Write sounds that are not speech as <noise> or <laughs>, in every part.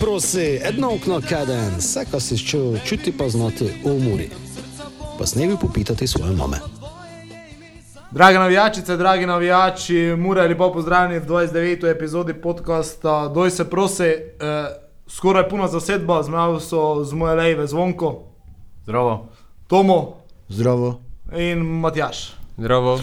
Prosi, edno okno kaden, vse, kar si čutil, čuti pa znati v umori. Pa snevi popitati svoje mame. Drage navijačice, dragi navijači, mora lepo pozdravljeni v 29. epizodi podcasta Doj se prosi, eh, skoraj puna zasedba, zmagal so z moje leve zvonko, Zdravo. Tomo Zdravo. in Matjaš. Zdravo.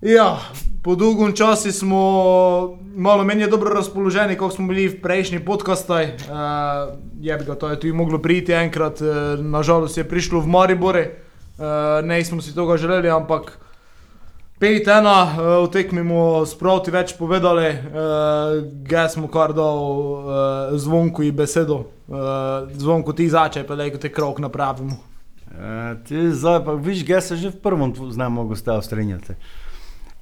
Ja, po dolgem času smo malo menje dobro razpoloženi, kot smo bili v prejšnji podcastaj. Uh, je bi ga to je tudi moglo priti enkrat, uh, nažalost je prišlo v Maribore, uh, ne smo si tega želeli, ampak pet ena, uh, v tekmi smo sproti več povedali, uh, ga smo kar dal uh, zvonku in besedo. Uh, zvonku ti začaj, pa da je te krok napravimo. E, ti zdaj pa viš, ga se že v prvem z nami mogo stav strinjati.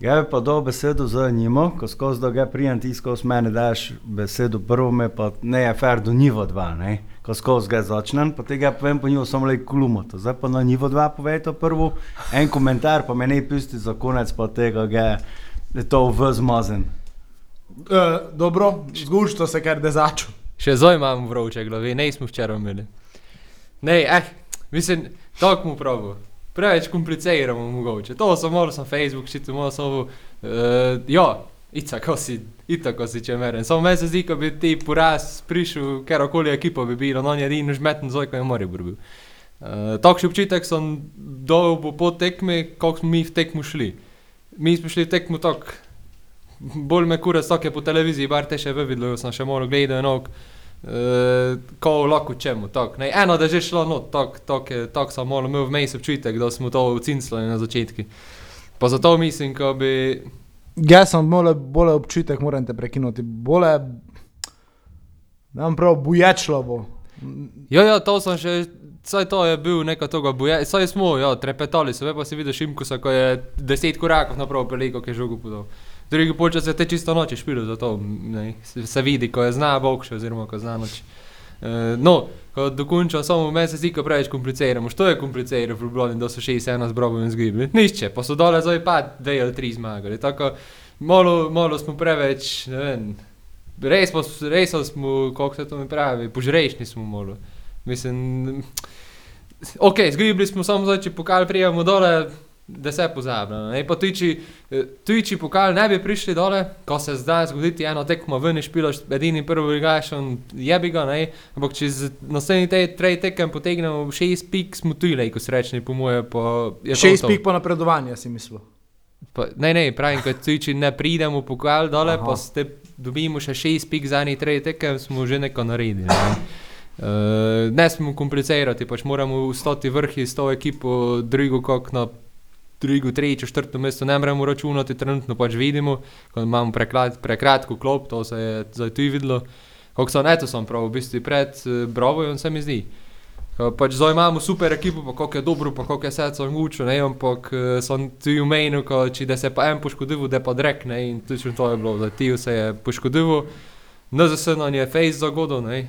Ga bi pa dal besedo za njimo, ko skozi da ga prijem ti skozi mene daš besedo prvo me pa ne je fair do nivo dva, ne? Ko skozi ga začnem, pa tega povem po njivo samo le klumoto. Zdaj pa na nivo dva povej to prvo, en komentar pa me ne pusti za konec pa tega ga je to v zmazen. Uh, dobro, zgušto se kar da začel. Še zdaj imam vroče glave, ne smo včeraj imeli. Ne, eh, mislim, tako mu pravi. Preveč kompliciramo mogoče. To sem moral na Facebook, čitam malo samo. Uh, ja, itako si, itako si če meren. Samo meni se zdi, ko bi ti poraz prišel, ker okoli ekipa bi bilo, no on je edini žmeten zoj, ko je moril bil. Uh, Takšen občutek sem dobil po tekmi, kako smo mi v tekmu šli. Mi smo šli v tekmu tako, bolj me kura stoke po televiziji, bar te še videl, sem še malo gledal enog. Uh, ko lahko čemu, tako. Eno, da je že šlo, no, tako tak, tak sem malo imel vmes občutek, da smo to ucincali na začetku. Pa zato mislim, ko bi... Jaz sem bolj, bolj občutek, moram te prekinuti. Bolje, da vam prav buječlo bo. Ja, ja, to sem še, saj to je bil neka toga boja, saj smo, ja, trepetali so, ve pa si videl Šimkusa, ko je deset korakov naprav peliko, ki je žogo podal. Drugi počas je te čisto noči špilo, zato ne, se, vidi, ko je zna bokše, oziroma ko zna noč. Uh, no, ko dokončam, samo meni se zdi, ko preveč kompliciramo. Što je komplicirano v Ljubljani, da so še eno zbrobo in zgibli? Nišče, pa so dole zdaj pa dve ali tri zmagali. Tako, malo, malo smo preveč, ne vem, res, pa, s- res smo, kako se to mi pravi, požrešni smo malo. Mislim, ok, zgibli smo samo zdaj, če pokal prijemo dole, da se pozablja. Ne, pa tuji, tuji pokal ne bi prišli dole, ko se zdaj zgoditi eno tekmo ven, špilaš edini prvi ligaš, on jebi ga, ne, ampak če z naslednji te trej tekem potegnemo šest pik, smo tuji lejko srečni, po moje, je to Šest pik po napredovanju, si mislil. Pa, ne, ne, pravim, ko tuji ne pridemo pokal dole, Aha. pa ste, dobimo še šest pik za eni trej tekem, smo že neko naredili. Ne. Uh, ne smemo komplicirati, pač moramo vstati vrhi s to ekipo, drugo kot na drugo, tretje, četrto mesto, ne moremo računati, trenutno pač vidimo, ko imamo prekrat, prekratko klop, to se je zdaj tudi videlo. Kako so neto sem prav, v bistvu pred uh, Brovojem se mi zdi. Pač zdaj imamo super ekipo, pa kako je dobro, pa kako je srce mučo, ne, ampak uh, sem tudi umenil, ko, če da se pa en poškodil, da pa drek, ne, in točno to je bilo, da ti se je poškodil, NZS nam je face zagodil, ne,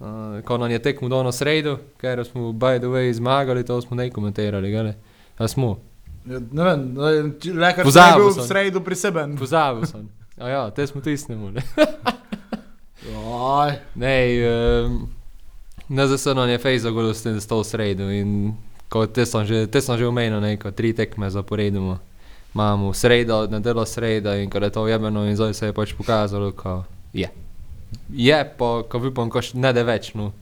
uh, ko nam je tekmo do na sredo, ker smo by the way zmagali, to smo ne komentirali, gale, a smo, Ja, Ne vem, lekar je bil v sredo pri sebi. pozabil sem, a ja, te smo snimali. Aj, Ne, um, NZS nam je face zagodil s tem, s to sredo in ko te sem že, te sem že omenil, ne, ko tri tekme zaporedimo. Imamo sredo, nedeljo sredo in ko je to jebeno in zdaj se je pač pokazalo, ko je. Je, pa ko upam, ko še ne da več, no.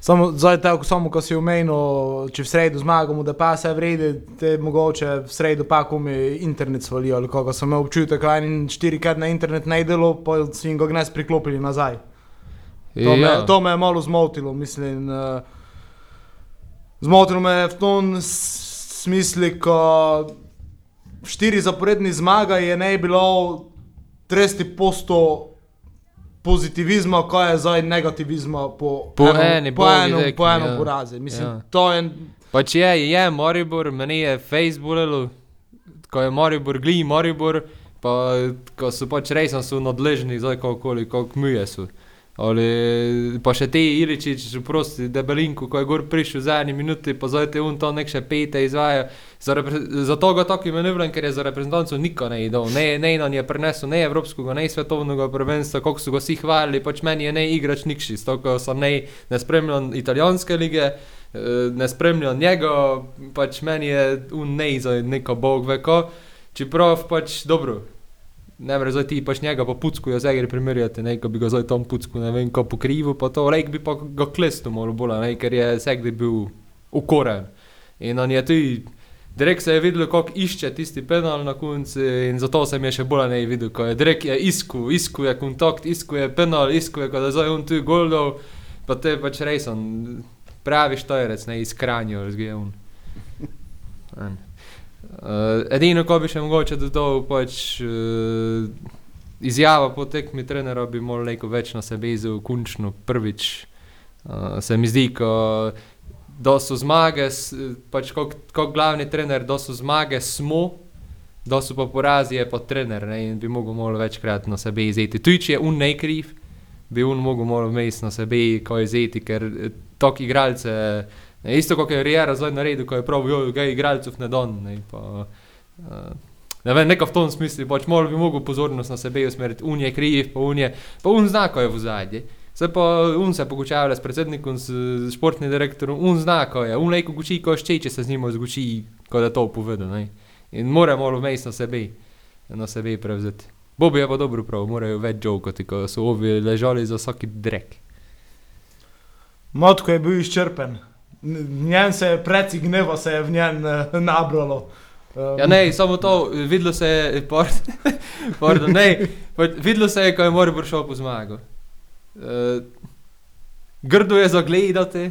Samo, zdaj, te, samo ko si omenil, če v sredo zmagamo, da pa se vredi, te mogoče v sredo pa komi internet svalijo, ali kako sem imel občutek, da en štirikrat na internet ne delo, pa si jim ga gnes priklopili nazaj. To, ja. me, to me je malo zmotilo, mislim. Uh, zmotilo me je v tom smislu, ko štiri zaporedni zmaga je ne bilo 30% pozitivizma, ko je zdaj negativizma po, Po eno- eni po enem, tekmi, po enem ja. porazu. Mislim, Ja. to je Pač je, je Moribor, meni je Facebookalo, ko je Moribor, gli Moribor, pa ko so pač res so nadležni, zdaj kako kako muje so. Ali pa še te Iličič, prosti, debelinku, ko je gor prišel v zadnji minuti, pa zdaj te un to nek še pete izvaja. Za, repre- za to ga tako imenujem, ker je za reprezentanco niko ne idol. Ne, ne on je prenesel ne evropskega, ne svetovnega prvenstva, koliko so ga vsi hvalili, pač meni je ne igrač nikši, stoko sem ne, ne spremljam italijanske lige, eh, ne spremljam njega, pač meni je un ne za neko bog veko, čeprav pač dobro. Ne vem, zdaj ti pač njega pa puckujo, zdaj gre primerjati, ne, ko bi ga zdaj tam pucku, ne vem, ko pokrivu, pa to, rek bi pa ga klestil malo bolj, ne, ker je segdi bil ukoren. In on je tudi, direkt se je videl, kako išče tisti penal na koncu in zato sem je še bolj ne videl, ko je direkt je isku, isku je kontakt, isku je penal, isku je, ko da zdaj on tu goldov, pa te pač res on, pravi štojrec, ne, iz Kranjo, zgije on. Uh, edino, ko bi še mogoče dodal, pač uh, izjava po tekmi trenera bi moral neko več na sebe izel, končno prvič. Uh, se mi zdi, ko da so zmage, pač kot ko glavni trener, da so zmage smo, da so pa porazi je pa trener ne, in bi mogel malo večkrat na sebe izeti. Tudi če je un ne kriv, bi un mogel malo vmes na sebe ko izeti, ker eh, tok igralce, ne, isto kot je Riera zdaj naredil, ko je prav, jo, ga igralcev ne don, ne, pa, uh, ne vem, neko v tom smislu, pač malo bi mogel pozornost na sebe usmeriti, un je kriv, pa un je, pa un zna, ko je v zadnji. Zdaj pa un se pogučavlja s predsednikom, s s športnim direktorom, un zna, ko je, un lejko guči, ko šče, če se z njim zguči, ko da to povede, ne. In mora malo vmes na sebe, na sebe prevzeti. Bobi je pa dobro prav, morajo več žovkati, ko so ovi ležali za vsaki drek. Motko je bil izčrpen. Njen se je preci gneva, se je v njen uh, nabralo. Um, Ja, ne, samo to, videlo se je, pard- <laughs> pardon, ne, pač videlo se je, ko je Moribor šel po zmago. Uh, grdo je zagledati,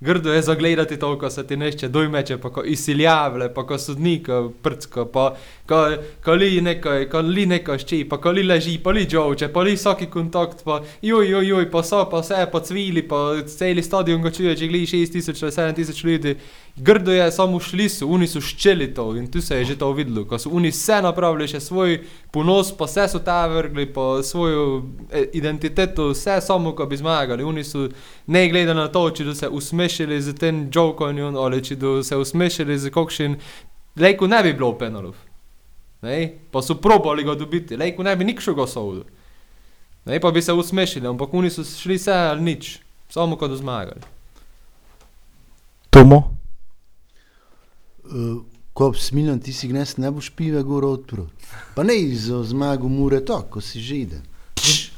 grdo je zagledati to, ko se ti nešče dojmeče, pa ko izsiljavle, pa ko sodnika prcko, pa ko, ko li nekaj, ko li nekaj šči, pa ko li leži, pa li džovče, pa li vsaki kontakt, pa joj, joj, joj, pa so, pa vse, pa cvili, pa celi stadion ga čuje, če gledi 6000 ali 7000 ljudi. Grdo je samo šli so, oni so ščeli to in tu se je že to videlo, ko so oni vse napravili, še svoj ponos, pa vse so ta vrgli, pa svojo eh, identiteto, vse samo, ko bi zmagali. Oni so ne gledali na to, če do se usmešili z tem jokonjem ali če do se usmešili z kakšen, lejko ne bi bilo penalov. Pa so probali ga dobiti, lejko ne bi nikšega sovdu. Ne, pa bi se usmešili, ampak oni so šli vse ali nič, samo ko do zmagali. Tomo. Uh, ko smiljan, ti si gnes, ne boš pive gor odprl. Pa ne za zmago mure to, ko si že ide.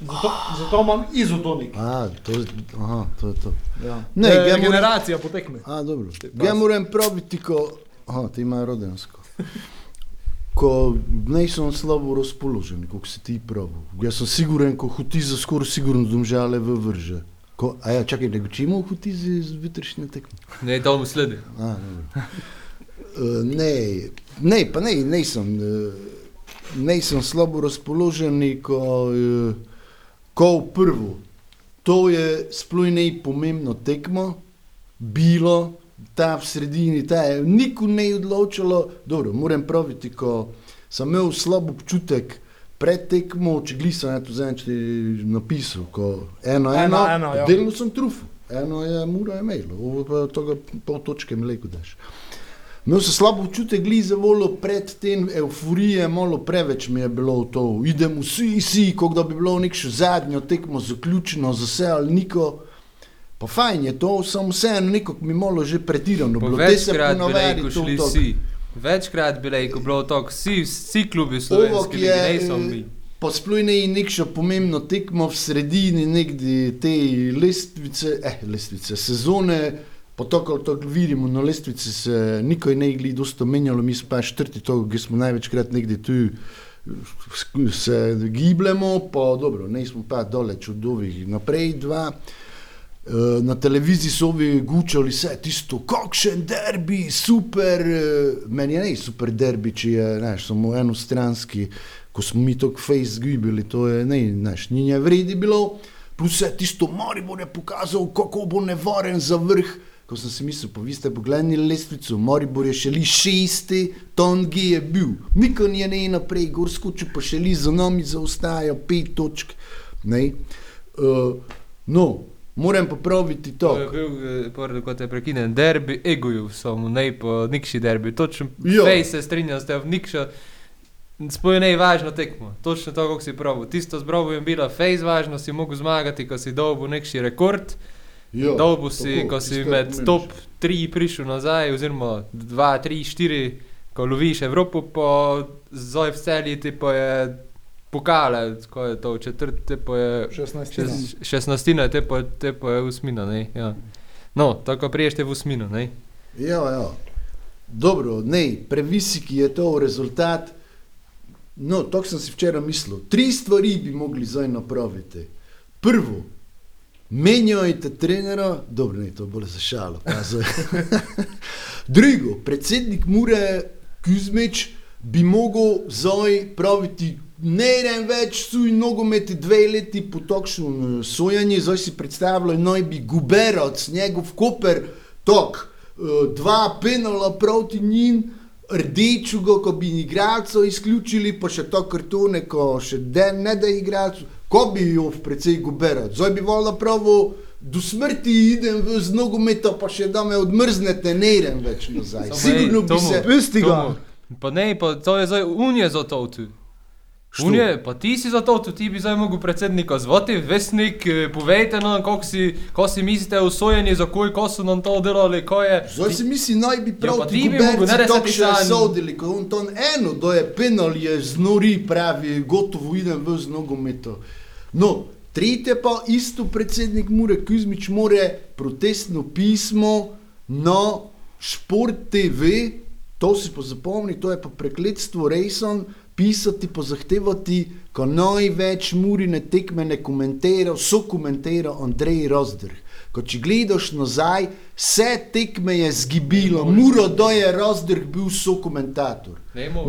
Zato, zato imam izotonik. A, to, aha, to je to. Ja. Ne, Ne, moram- generacija potekme. A, dobro. Ja moram probiti, ko... Aha, ti imajo rodensko. Ko nisem slabo razpoložen, kot si ti pravil. Jaz sem siguren, ko hutiza skoraj sigurno domžale v vrže. Ko, a ja, čakaj, nego čemu hutizi z jutrišnje tekme? Ne, to mu sledi. A, dobro. Uh, ne, ne, pa ne, nisem. Uh, nisem slabo razpoložen, ko, uh, ko v prvo. To je sploh najpomembno tekmo, bilo, ta v sredini, ta je nikoli ne odločilo. Dobro, moram praviti, ko sem imel slab občutek pred tekmo, če glisam, je to zdaj ti napisal, ko eno, Eno, eno, eno, ja. delno sem trufil, eno je mura je imelo, pa toga pol točke mi lejko daš. Imel sem slabo občutek, glize volo pred tem euforije, malo preveč mi je bilo to, idemo vsi, vsi, kot da bi bilo nekšo zadnjo tekmo zaključeno, za vse ali niko. Pa fajn je to, samo vseeno neko mi malo že pretirano Po bilo. Večkrat bi rekel to šli vsi. Večkrat bi rekel bilo tako, vsi, vsi klubi slovenski, je, ne samo mi. Pa sploh ne nekšo pomembno tekmo v sredini nekdi te lestvice, eh, lestvice, sezone, pa to, to vidimo na lestvici, se nikoj ne igli dosto menjalo, mi smo pa četrti to, ki smo največkrat nekdi tu se gibljemo, pa dobro, ne smo pa daleč od ovih naprej dva. Eh, Na televiziji so ovi gučali vse tisto, kakšen derbi, super. eh, Meni je ne super derbi, če je neš, samo enostranski, ko smo mi to face gibili, to je ne, neš, ni je vredi bilo. Plus vse tisto, Maribor je pokazal, kako bo nevaren za vrh. Ko sem si mislil, pa vi ste pogledali lestvico, Maribor je šeli šesti, Tongi je bil, Mikon je ne naprej, gor skočil, pa šeli za nami zaostaja pet točk. Ne. Uh, no, moram popraviti To je to. bil, eh, prvo, kot je prekinen, derbi egoju, samo ne po nikši derbi. Točno, Jo. fej se strinjam s tem, nikša. Spoje najvažno tekmo, točno to, kako si pravi. Tisto z Brovom je bila fejs važno, si mogel zmagati, ko si dobil nekši rekord. Jo, Dolgo si, tako, ko si med pomeniš. top 3 prišel nazaj, oziroma 2, 3, 4, ko loviš Evropo, po zdaj v celji ti pa je pokale, ko je to v četrti, pa je 16. šest- šestnastina, te pa, te pa je usmina, ne. Ja. No, tako priješ te v usmino, ne. Ja, ja. Dobro, ne, previsiki je to rezultat. No, to sem si včeraj mislil. Tri stvari bi mogli zdaj napraviti. Prvo, menjajte trenera, dobro, ne, to bo za šalo. <laughs> Drugo, predsednik Mure Kuzmič bi mogel zdaj praviti, ne rem več suj nogometi dve leti po takšnem eh, sojanju, zdaj si predstavljaj, naj bi Guberac, njegov koper, tok, eh, dva penala proti njim, rdečega, ko bi igralcev izključili, pa še to kartone, ko še de, ne da igralcev, ko bi jo precej Guberac, zdaj bi volila pravo. Do smrti idem v z nogometa, pa še da me odmrznete, ne idem več nazaj. Sigurno bi se. Pusti ga. Pa ne, pa to je zdaj unije za to tu. Unije, pa ti si za to tu, ti bi zdaj mogel predsednika zvati, vesnik, eh, povejte nam, kako si, ko si mislite o sojenju, za koj, ko so nam to delali, ko je. Zdaj si misli, naj bi Ja, prav pa ti bi mogel, ne da se tako ti še sam- sodili, ko on to eno, da je penal, je znori, pravi, gotovo idem v z nogometom. No, tretje pa isto predsednik Mure Kuzmič more protestno pismo na Šport TV, to si pa zapomni, to je pa prekletstvo Rejson, pisati pa zahtevati, ko največ murine tekme ne komentira, so komentira Andrej Rozdrh. Ko če gledaš nazaj, vse tekme je zgibilo, muro da je Rozdrh bil so komentator.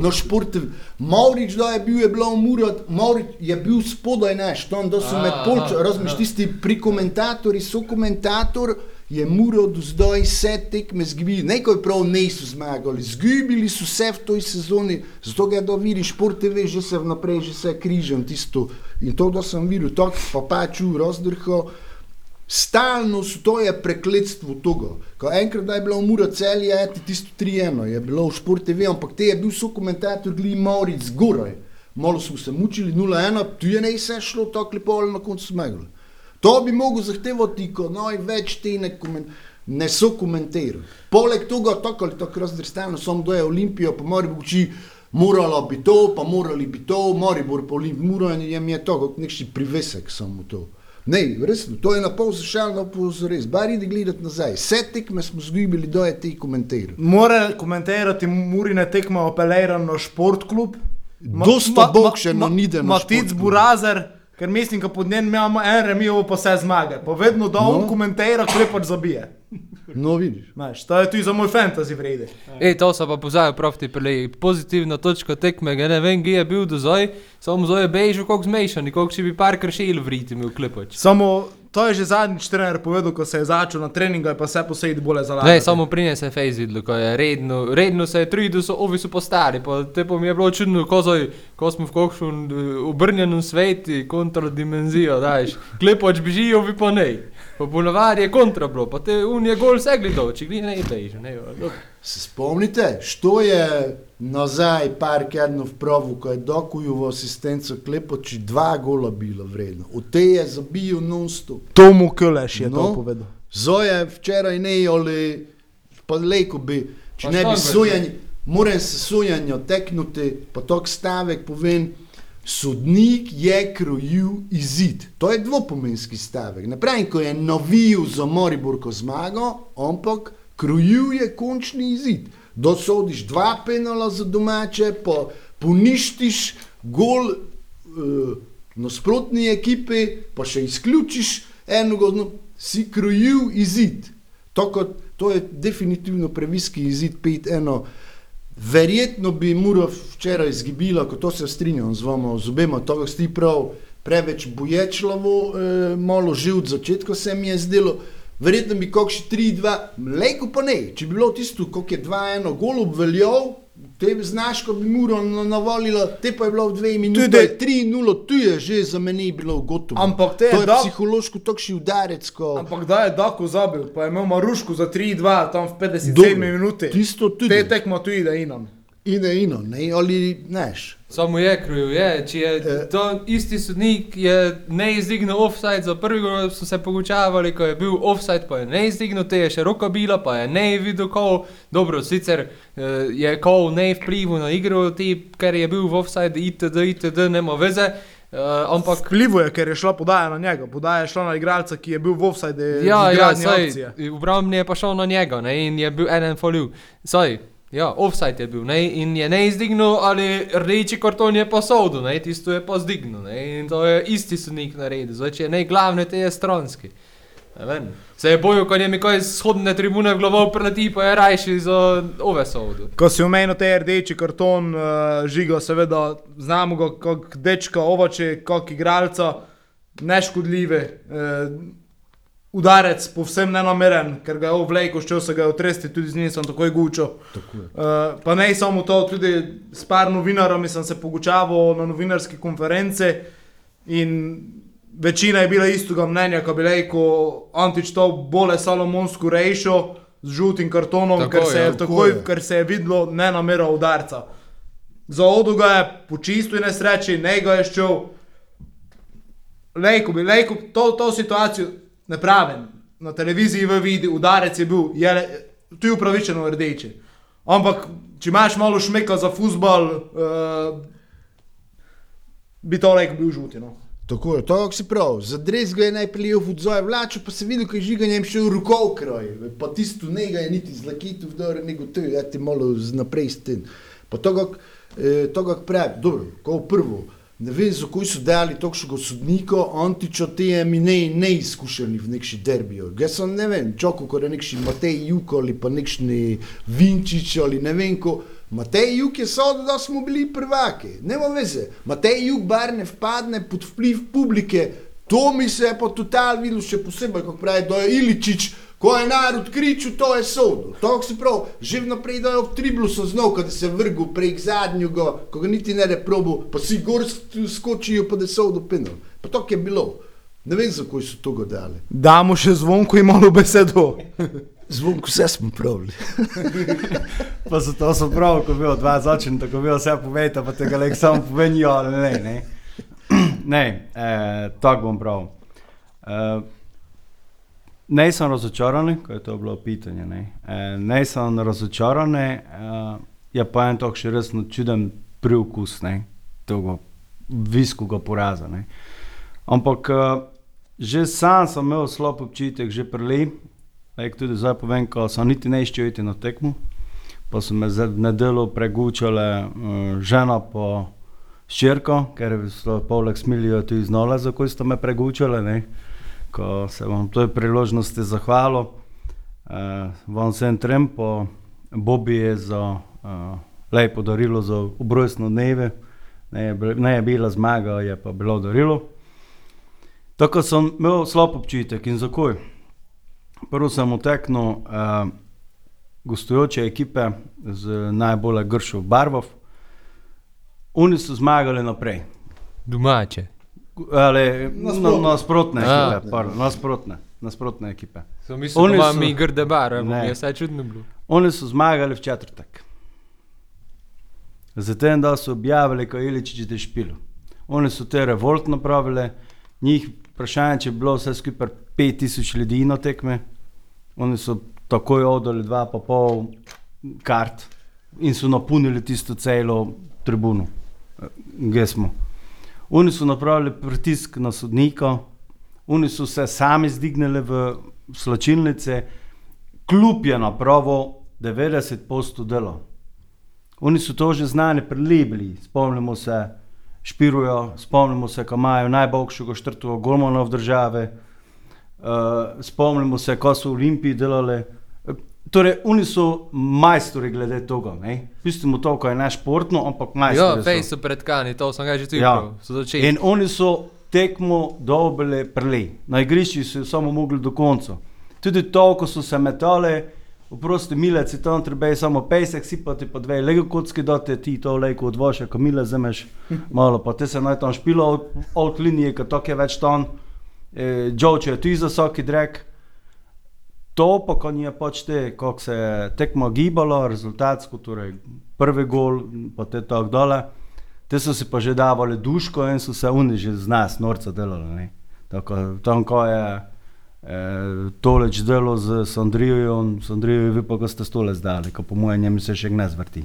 Na športu, Maurič, da je bil, je bilo Murat, Maurič je bil spodaj, ne, šton, da so med aha. razumeš, tisti pri komentatorji, so komentator, je Murat do zdaj vse tekme zgibili, nekaj prav niso zmagali, zgibili so vse v toj sezoni, zato ga da vidiš, šport TV že se vnaprej, že se križam tisto in to, da sem videl, to pa pač v rozdrho, Stalno to je prekletstvo tega. Ko enkrat je bilo v Mura celje, je tisto 3-1, je bilo v Šport TV, ampak te je bil so komentator Gli Mauric zgoraj. Malo smo se mučili, 0-1, tu je ne vse šlo, tako lepo ali na koncu smegli. To bi mogel zahtevati, ko največ te ne, komen, ne so komentirali. Poleg tega, tako ali tako razdrstano, samo do je Olimpijo, pa mora bi moralo bi to, pa morali bi to, mora bi po Olimpiji, mora je mi je to, nekši privesek samo to. Ne, resno, to je na pol zašal, na pol zares. Bar idi gledati nazaj. Vse tekme smo zgubili, do je ti komentirali. Mora komentirati Murine tekme apelirano šport klub. Dosta ni da na Matic Športklub. Burazer, ker mislim, da pod njen imamo en remijo, pa vse zmage. Pa vedno da on No. komentira, klepač zabije. No, vidiš. Znaš, to je tudi za moj fantasy vrede. Ej, to so pa pozajo profti. Pozitivna točka tekme, ga ne vem, kje je bil do zdaj, samo zdaj je bežal kako zmešan, kako si bi par kršil v ritmu klepač. Samo to je že zadnjič trener povedal, ko se je začel na treningu, je pa vse posebej bolje za Ne, samo pri njej se je fejs videlo, ko je redno, redno se je trudil, so ovi so postari, pa te pa mi je bilo čudno, ko, zoj, ko smo v kakšnem eh, obrnjenem svetu, kontradimenzijo, daš, klepač bežijo, ovi pa ne. Pa ponovadi je kontra bilo, pa te unije gol vse gledal, če ne je bežal, ne, dobro. Se spomnite, što je nazaj par tednov pravu, ko je dokuju v asistenco klepoči dva gola bila vredna. Od te je zabil non-stop. Tomu Kuleš je no. to povedal. Zoje včeraj ne, ali pa lejko bi, če Pa ne bi sojanje, moram se sojanje teknuti, pa tok stavek povem, sodnik je krojil izid. To je dvopomenski stavek. Ne pravim, ko je novil za Moriborko zmago, ampak krojil je končni izid. Dosodiš dva penala za domače, pa poništiš gol uh, nasprotni ekipi, pa še izključiš enega, no, si krojil izid. To, kot, to je definitivno previski izid 5-1. Verjetno bi Mura včeraj izgibila, ko to se strinjam z vama, z obema, to ste prav preveč boječlavo, eh, malo že od začetka se mi je zdelo. verjetno bi kakšni 3-2, mleko pa ne. Če bi bilo tisto, kako je 2-1 gol obveljal, te bi znaš, ko bi muro na- navolilo, te pa je bilo v dveh minutah Tudi- 3-0, tu je že za mene bilo gotovo. Ampak te je to je da- psihološko takšni udarec, ko... Ampak da je Dako zabil, pa je imel Maruško za 3-2, tam v 57 Dobro, minuti. tisto tudi. Te tekmo tu ide inom. Ine ino, ne, ali neš. Samo je kriv, je. Če je Eh. to isti sodnik, je ne izdignil offside, za prvi gol so se pogučavali, ko je bil offside, pa je ne izdignil, te je še roka bila, pa je ne videl kol. Dobro, sicer eh, je kol ne vplival na igro, ti, ker je bil v offside, itd., itd., nema veze. Uh, ampak Vplivo je, ker je šla podaja na njega. Podaja je šla na igralca, ki je bil v offside. Ja, z ja, izgradnje saj, akcije. obrambni je pa šel na njega ne, in je bil eden folil. Saj, ja, offside je bil ne, in je ne izdignil, ali rdeči karton je pa sodel, ne, tisto je pa zdignil. Ne, in to je isti sodnik naredil, zdaj če ne glavni, te je stranski. Se je bojil, ko je mi kaj z shodne tribune v glavo preleti, pa je rajši za ove sodu. Ko si omenil te rdeči karton, uh, žigo, seveda znamo ga kot dečka, ovače, kot igralca, neškodljive. Uh, udarec, povsem nenameren, ker ga je ovlejko, šel se ga je otresti, tudi z njim sem takoj gučal. Uh, pa ne samo to, tudi s par novinarami sem se pogučaval na novinarski konference in večina je bila istega mnenja, ko bi rekel, Antič to bole Salomonsko rešil z žutim kartonom, Tako ker se, je, je, tako takoj, je. ker se je videlo ne namera udarca. Za odu ga je počistil in nesreči, ne ga je šel. Lejko bi, lejko, to, to situacijo ne pravim. Na televiziji v vidi, udarec je bil, je, tu je upravičeno rdeči. Ampak, če imaš malo šmeka za futbol, uh, bi to rekel bil žuti. No. Tako je, to kako si prav. Za dres ga je najprej v odzoj vlačil, pa se videl, ko je žiganjem šel roko v kroj. Pa tisto njega je niti zlakitu vdor, nego tu, ja ti malo z naprej sten. Pa to kako, eh, pravi, dobro, ko prvo. Ne vem, zakaj so dali točnega sodnika, Antičo te je mi ne, neizkušeni v nekši derbijo. Jaz sem ne vem, čoko, ko je nekši Matej Juk ali pa nekšni Vinčič ali ne vem ko. Matej Juk je sodel, da smo bili prvaki. Nema veze. Matej Juk bar ne vpadne pod vpliv publike. To mi se je pa total videl še posebej, kako pravi, da je Iličič, ko je narod kričal, to je sodel. To se pravi, že vnaprej, da je ob triblu so znal, da se vrgel prek zadnjega, ko ga niti ne reprobu, pa si gor sk- skočijo, pa da je sodel penal. Pa to je bilo. Ne vem, zakaj so to ga dali. Damo še zvonko in malo besedo. <laughs> Zvonko vse smo pravili. <laughs> Pa zato so prav, ko bi bil dva začen, tako bi vse povedal, pa tega le samo povenijo, ali ne. Ne, <clears throat> ne eh, tako bom prav. Eh, ne sem razočaran, ko je to bilo pitanje. Ne, eh, ne sem razočaran, eh, je pa en tok še resno čuden priokus tega viskega poraza. Ne. Ampak eh, že sam sem imel slab občutek, že prej, tudi zdaj povem, ko sem niti ne iščel iti na tekmo pa so me za nedeljo pregučale žena po ščirko, ker so poleg smilijo tudi znole, za ko so me pregučale. Ko se vam toj priložnosti zahvalil, uh, vam sem trem po Bobi je za uh, lepo darilo za obrojstno dneve, ne je, je bila zmaga, je pa bilo darilo. Tako sem imel slab občutek in zakoj. Prvo sem uteknil uh, gostujoče ekipe z najbolj gršo barvov. Oni so zmagali naprej. Domače. Ali, Nasprotne. na, nasprotne A. ekipe, pardon, nasprotne, nasprotne ekipe. Sem mislil, Oni da so- mi grde Ne. mi je vse čudno bilo. Oni so zmagali v četrtek. Zatem, da so objavili, ko je Iličič je špil. Oni so te revolt napravili, njih vprašanje, če je bilo vse skupaj 5000 ljudi na tekme. Oni so takoj oddali dva pa pol kart in so napolnili tisto celo tribuno, kje smo. Oni so napravili pritisk na sodnika, oni so se sami zdignili v slačilnice, kljub je napravo 90% dela. Oni so to že znani prilibili, spomnimo se Špirujo, spomnimo se, ko imajo najboljšega štrtega golmana v državi, uh, spomnimo se, ko so v Olimpiji delali. Torej, oni so majstori glede tega. Pustimo to, ko je ne športno, ampak majstori. Ja, so. fej so predkani, to sem ga že tudi Ja. začeli. In oni so tekmo dobili prli. Na igrišču so samo mogli do konca. Tudi to, ko so se metali, Oprosti, mile, si tam treba samo pesek, sipati pa dve lego kocki, da te ti to lego odvoše, ko mile zemeš <laughs> malo, pa te se naj tam špilo od, od linije, ko tok je več ton, e, džoče je tu za vsaki drek. To pa, ko je pač te, kako se je tekmo gibalo, rezultatsko, torej prvi gol, pa te tako dole, te so si pa že davali duško in so se oni že z nas, norca delali, ne. Tako, tam, ko je, Eh, toleč delo z Sandrijo, Sandrijo vi pa, ko ste stole zdali, ko po mojem njemu se še ne zvrti,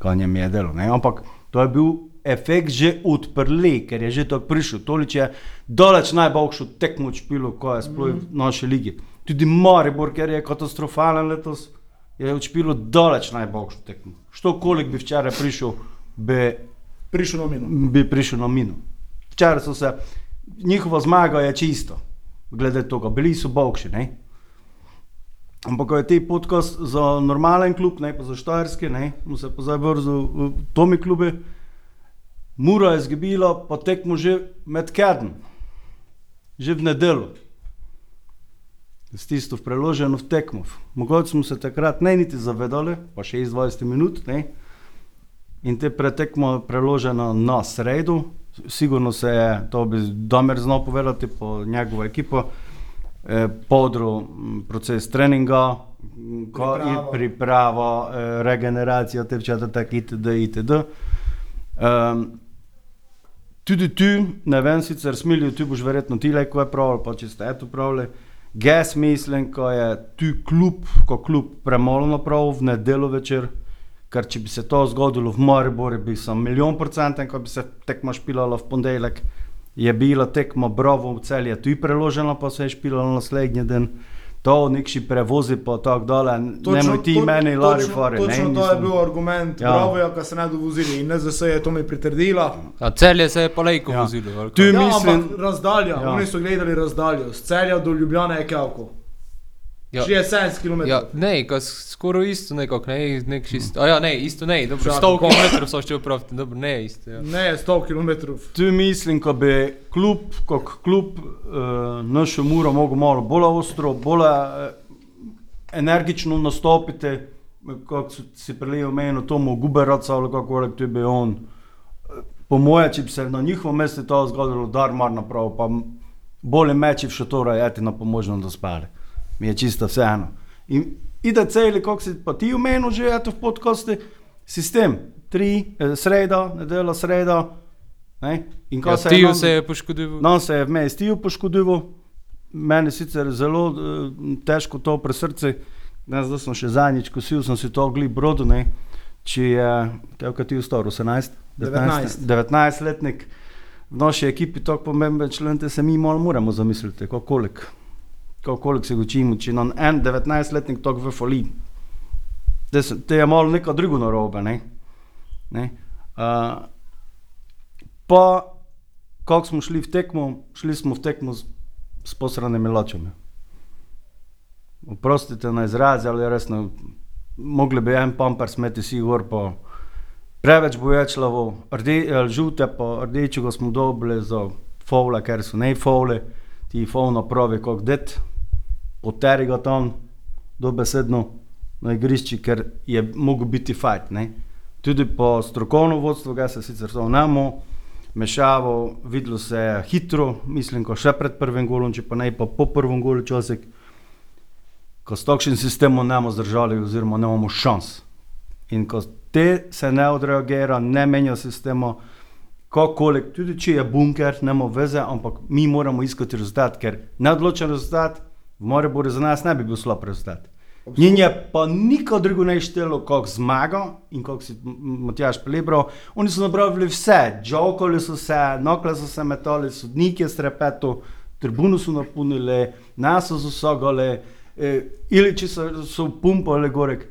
ko njem je delo. Ne? Ampak to je bil efekt že odprli, ker je že to prišel. Toleč je daleč najboljšo tekmo špilo, ko je sploh v naši ligi. Tudi Maribor, ker je katastrofalen letos, je špilo daleč najboljšo tekmo. Što kolik bi včeraj prišel, bi, Prišel na mino. bi prišel na mino. Včeraj so se, njihova zmaga je čisto glede tega, bili so bogši. Ne? Ampak, je ti podcast za normalen klub, ne pa za štajerski, ne, mu se pa zdaj vrzel Tomi klube, Mura je zgibila, pa tekmo že med kedn, že v nedelu. S tisto preloženo v tekmo. Mogoče smo se takrat ne niti zavedali, pa še iz 20 minut, ne, in te pretekmo preloženo na sredo, sigurno se je, to bi Domer znal povedati po njegovo ekipo, eh, podru m, proces treninga, ko in pripravo, eh, regeneracijo, te četrtek itd. itd. Um, tudi tu, ne vem, sicer smilijo, tu boš verjetno ti leko je prav, ali pa če ste eto pravili. Gas mislim, ko je tu klub, ko klub premalo napravil v nedelo večer, ker če bi se to zgodilo v Mariboru, bi sem milijon procenten, ko bi se tekma špilala v ponedeljek, je bila tekma Bravo v celje, tu preložena, pa se je špilala naslednji dan. To nekši prevozi pa tako dole, ne moj ti to- meni, Lari točno- Fari. Točno ne, to je mislim. bil argument, Ja. bravo, ko se ne dovozili in NZS je to mi pritrdila. A celje se je pa lejko Ja. vozilo. Tu je- Ja, mislim- ampak razdalja, Ja. ja. oni so gledali razdaljo, z celja do Ljubljana je kavko. Ja. 60 km. Ja, ne, skoraj isto nekako, ne, nek šist. A ja, ne, isto ne, dobro, Čakaj, 100 koliko? km so še upraviti, dobro, ne, isto, ja. Ne, 100 km. Tu mislim, ko bi klub, kot klub, uh, našo muro mogel malo bolj ostro, bolj uh, energično nastopiti, kot si prej omenil, Tomo Guberaca ali kako koli, tu bi on. eh, Po moje, če bi se na njihovem mestu to zgodilo, dar mar naprav, pa bolje meči v šotora, jeti na pomožno, da spali. Mi je čisto vseeno. In ide celi, kako si pa ti omenil že, eto v podkosti, sistem, tri, eh, sreda, nedelja, sreda, ne? In ko Ja, se Tiju nam- se je poškodil. No, se je vmes Tiju poškodoval, meni sicer zelo uh, težko to pri srcu. Ne, zdaj sem še zadnjič kosil, sem si to ogli brodu, ne. Če je, kaj ti je star, 18? 19. 19 letnik v naši ekipi tako pomemben člen, te se mi malo moramo zamisliti, kako kolik, kako kolik se učimo, če nam en 19 letnik tako v foli. Te, te je malo neko drugo narobe, ne. ne. Uh, pa, kako smo šli v tekmo, šli smo v tekmo s, s posranimi lačami. Oprostite na izraz, ali resno, mogli bi en pamper smeti si gor, pa preveč boječlavo, rde, žute, pa rdečega smo dobili za faule, ker so ne faule, ti fauna pravi, kako det, poteri ga tam, dobesedno na igrišči, ker je mogel biti fajt. Ne? Tudi po strokovno vodstvo, ga se sicer to namo, mešavo, videlo se je hitro, mislim, ko še pred prvim golom, če pa ne pa po prvem golu časik, ko s takšnim sistemom ne bomo zdržali, oziroma ne imamo šans. In ko te se ne odreagira, ne menja sistema, kakorkoli, tudi če je bunker, ne ima veze, ampak mi moramo iskati rezultat, ker neodločen rezultat v Mariboru za nas ne bi bil slab rezultat. Njim je pa nikoli drugo ne štelo, kot zmago in kot si Matjaš Pelebral. Oni so napravili vse, džokoli so se, nokle so se metali, sodniki je strepeto, tribuno so napolnili, nas so zasogali, eh, ili če so, so pumpali gorek.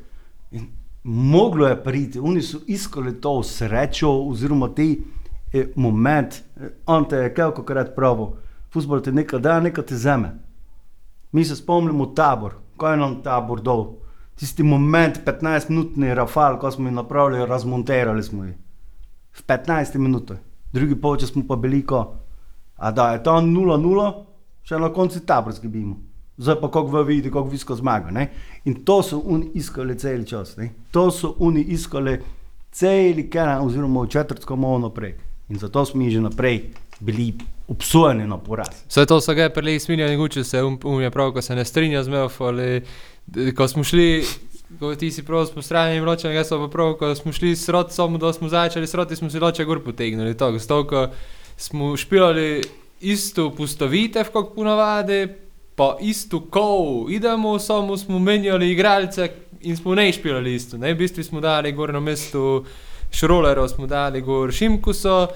In moglo je priti, oni so iskali to srečo oziroma ti eh, moment, on te je kako krat pravo, futbol te nekaj da, nekaj te zame. Mi se spomnimo tabor, kaj je nam tabor dol. Tisti moment, 15-minutni rafal, ko smo jih napravili, razmonterali smo jih. V 15 minutah, drugi polčas smo pa bili ko. Je tam 0-0, še na koncu tabor zgibimo. zdaj pa kako vidi, kako visko zmaga. Ne? In to so oni iskali cel čas. Ne? To so oni iskali cel kena, oziroma v četrtko malo naprej. In zato smo mi že naprej bili obsojeni na poraz. Vse to so ga prelej sminjali, guče se um, um je prav, ko se ne strinja z Melf, ali ko smo šli, ko ti si prav spostrajeni ločen, jaz pa prav, ko smo šli s rodcem, da smo začeli s rodci, smo si loče gor potegnili, to, ko smo špilali isto postavitev, kot ponavadi, pa isto kol, idemo, samo smo menjali igralce in smo ne špilali isto, ne, v bistvu smo dali gor na mestu Šrolerov, smo dali gor Šimkuso,